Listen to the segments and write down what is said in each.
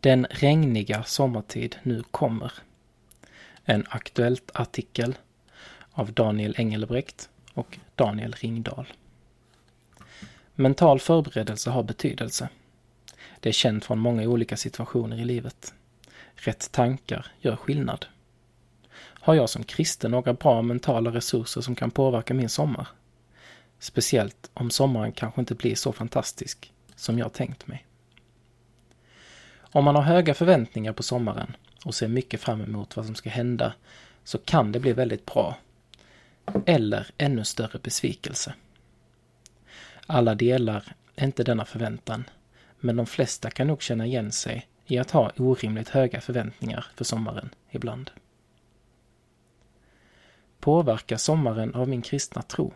Den regniga sommartid nu kommer. En Aktuellt artikel av Daniel Engelbrekt och Daniel Ringdahl. Mental förberedelse har betydelse. Det är känt från många olika situationer i livet. Rätt tankar gör skillnad. Har jag som kristen några bra mentala resurser som kan påverka min sommar? Speciellt om sommaren kanske inte blir så fantastisk som jag tänkt mig. Om man har höga förväntningar på sommaren och ser mycket fram emot vad som ska hända så kan det bli väldigt bra. Eller ännu större besvikelse. Alla delar inte denna förväntan, men de flesta kan nog känna igen sig i att ha orimligt höga förväntningar för sommaren ibland. Påverkar sommaren av min kristna tro?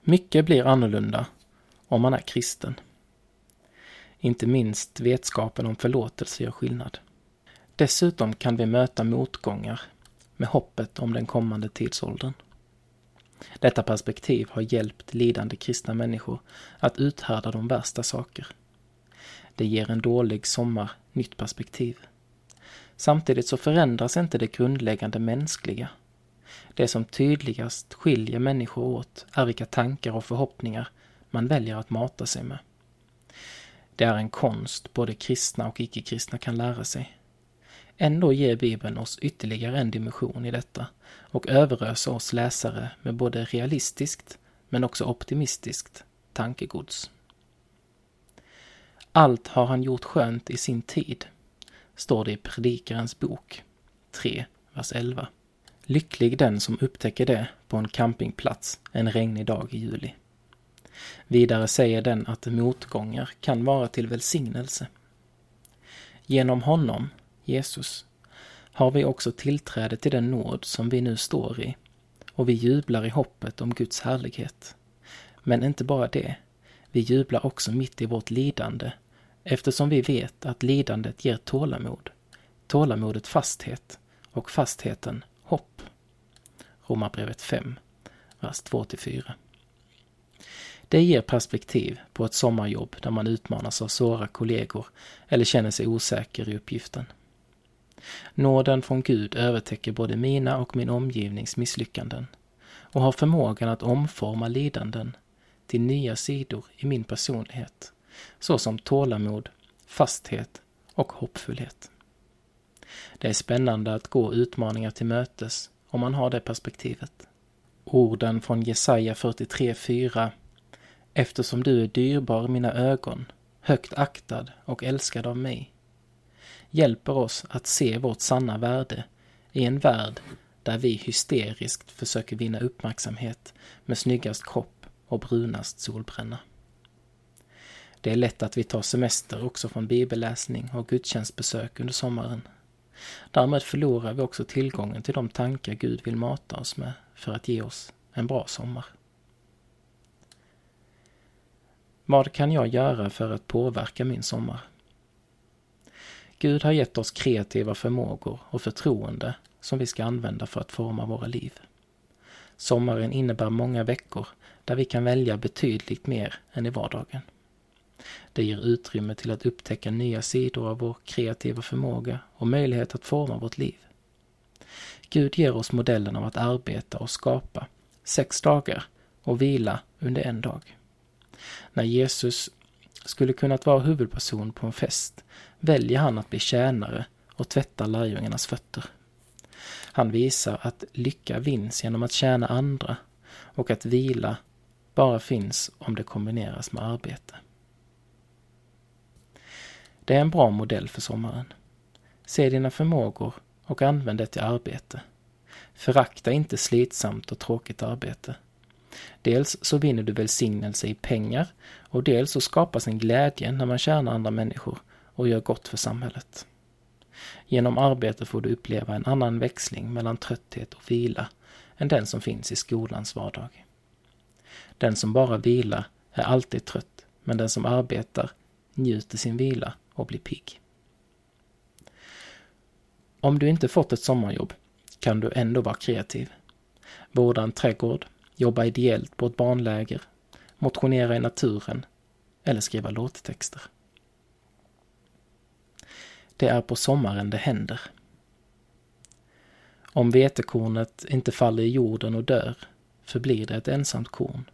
Mycket blir annorlunda om man är kristen. Inte minst vetskapen om förlåtelse gör skillnad. Dessutom kan vi möta motgångar med hoppet om den kommande tidsåldern. Detta perspektiv har hjälpt lidande kristna människor att uthärda de värsta saker. Det ger en dålig sommar nytt perspektiv. Samtidigt så förändras inte det grundläggande mänskliga. Det som tydligast skiljer människor åt är vilka tankar och förhoppningar man väljer att mata sig med. Det är en konst både kristna och icke-kristna kan lära sig. Ändå ger Bibeln oss ytterligare en dimension i detta och överöser oss läsare med både realistiskt men också optimistiskt tankegods. Allt har han gjort skönt i sin tid, står det i Predikarens bok 3, vers 11. Lycklig den som upptäcker det på en campingplats en regnig dag i juli. Vidare säger den att motgångar kan vara till välsignelse. Genom honom, Jesus, har vi också tillträde till den nåd som vi nu står i och vi jublar i hoppet om Guds härlighet. Men inte bara det, vi jublar också mitt i vårt lidande eftersom vi vet att lidandet ger tålamod, tålamodet fasthet och fastheten hopp. Romarbrevet 5, vers 2-4. Det ger perspektiv på ett sommarjobb där man utmanas av svåra kollegor eller känner sig osäker i uppgiften. Nåden från Gud övertäcker både mina och min omgivnings misslyckanden och har förmågan att omforma lidanden till nya sidor i min personlighet, såsom tålamod, fasthet och hoppfullhet. Det är spännande att gå utmaningar till mötes om man har det perspektivet. Orden från Jesaja 43.4 Eftersom du är dyrbar i mina ögon, högt aktad och älskad av mig, hjälper oss att se vårt sanna värde i en värld där vi hysteriskt försöker vinna uppmärksamhet med snyggast kropp och brunast solbränna. Det är lätt att vi tar semester också från bibelläsning och gudstjänstbesök under sommaren. Därmed förlorar vi också tillgången till de tankar Gud vill mata oss med för att ge oss en bra sommar. Vad kan jag göra för att påverka min sommar? Gud har gett oss kreativa förmågor och förtroende som vi ska använda för att forma våra liv. Sommaren innebär många veckor där vi kan välja betydligt mer än i vardagen. Det ger utrymme till att upptäcka nya sidor av vår kreativa förmåga och möjlighet att forma vårt liv. Gud ger oss modellen av att arbeta och skapa sex dagar och vila under en dag. När Jesus skulle kunnat vara huvudperson på en fest väljer han att bli tjänare och tvätta lärjungarnas fötter. Han visar att lycka vinns genom att tjäna andra och att vila bara finns om det kombineras med arbete. Det är en bra modell för sommaren. Se dina förmågor och använd det till arbete. Förakta inte slitsamt och tråkigt arbete. Dels så vinner du välsignelse i pengar och dels så skapas en glädje när man tjänar andra människor och gör gott för samhället. Genom arbete får du uppleva en annan växling mellan trötthet och vila än den som finns i skolans vardag. Den som bara vilar är alltid trött, men den som arbetar njuter sin vila och blir pigg. Om du inte fått ett sommarjobb kan du ändå vara kreativ. Vårda en trädgård, jobba ideellt på ett barnläger, motionera i naturen eller skriva låttexter. Det är på sommaren det händer. Om vetekornet inte faller i jorden och dör förblir det ett ensamt korn.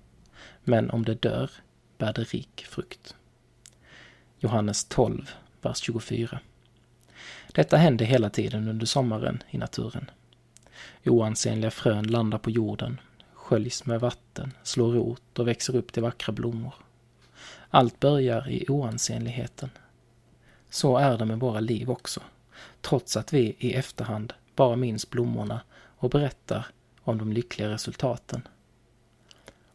Men om det dör bär det rik frukt. Johannes 12, vers 24. Detta händer hela tiden under sommaren i naturen. Oansenliga frön landar på jorden, sköljs med vatten, slår rot och växer upp till vackra blommor. Allt börjar i oansenligheten. Så är det med våra liv också, trots att vi i efterhand bara minns blommorna och berättar om de lyckliga resultaten.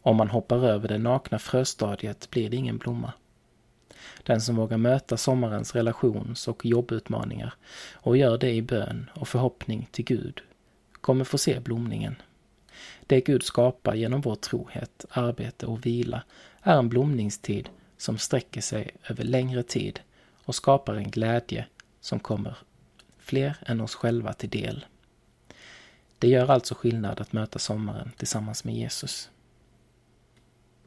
Om man hoppar över det nakna fröstadiet blir det ingen blomma. Den som vågar möta sommarens relations och jobbutmaningar och gör det i bön och förhoppning till Gud kommer få se blomningen. Det Gud skapar genom vår trohet, arbete och vila är en blomningstid som sträcker sig över längre tid och skapar en glädje som kommer fler än oss själva till del. Det gör alltså skillnad att möta sommaren tillsammans med Jesus.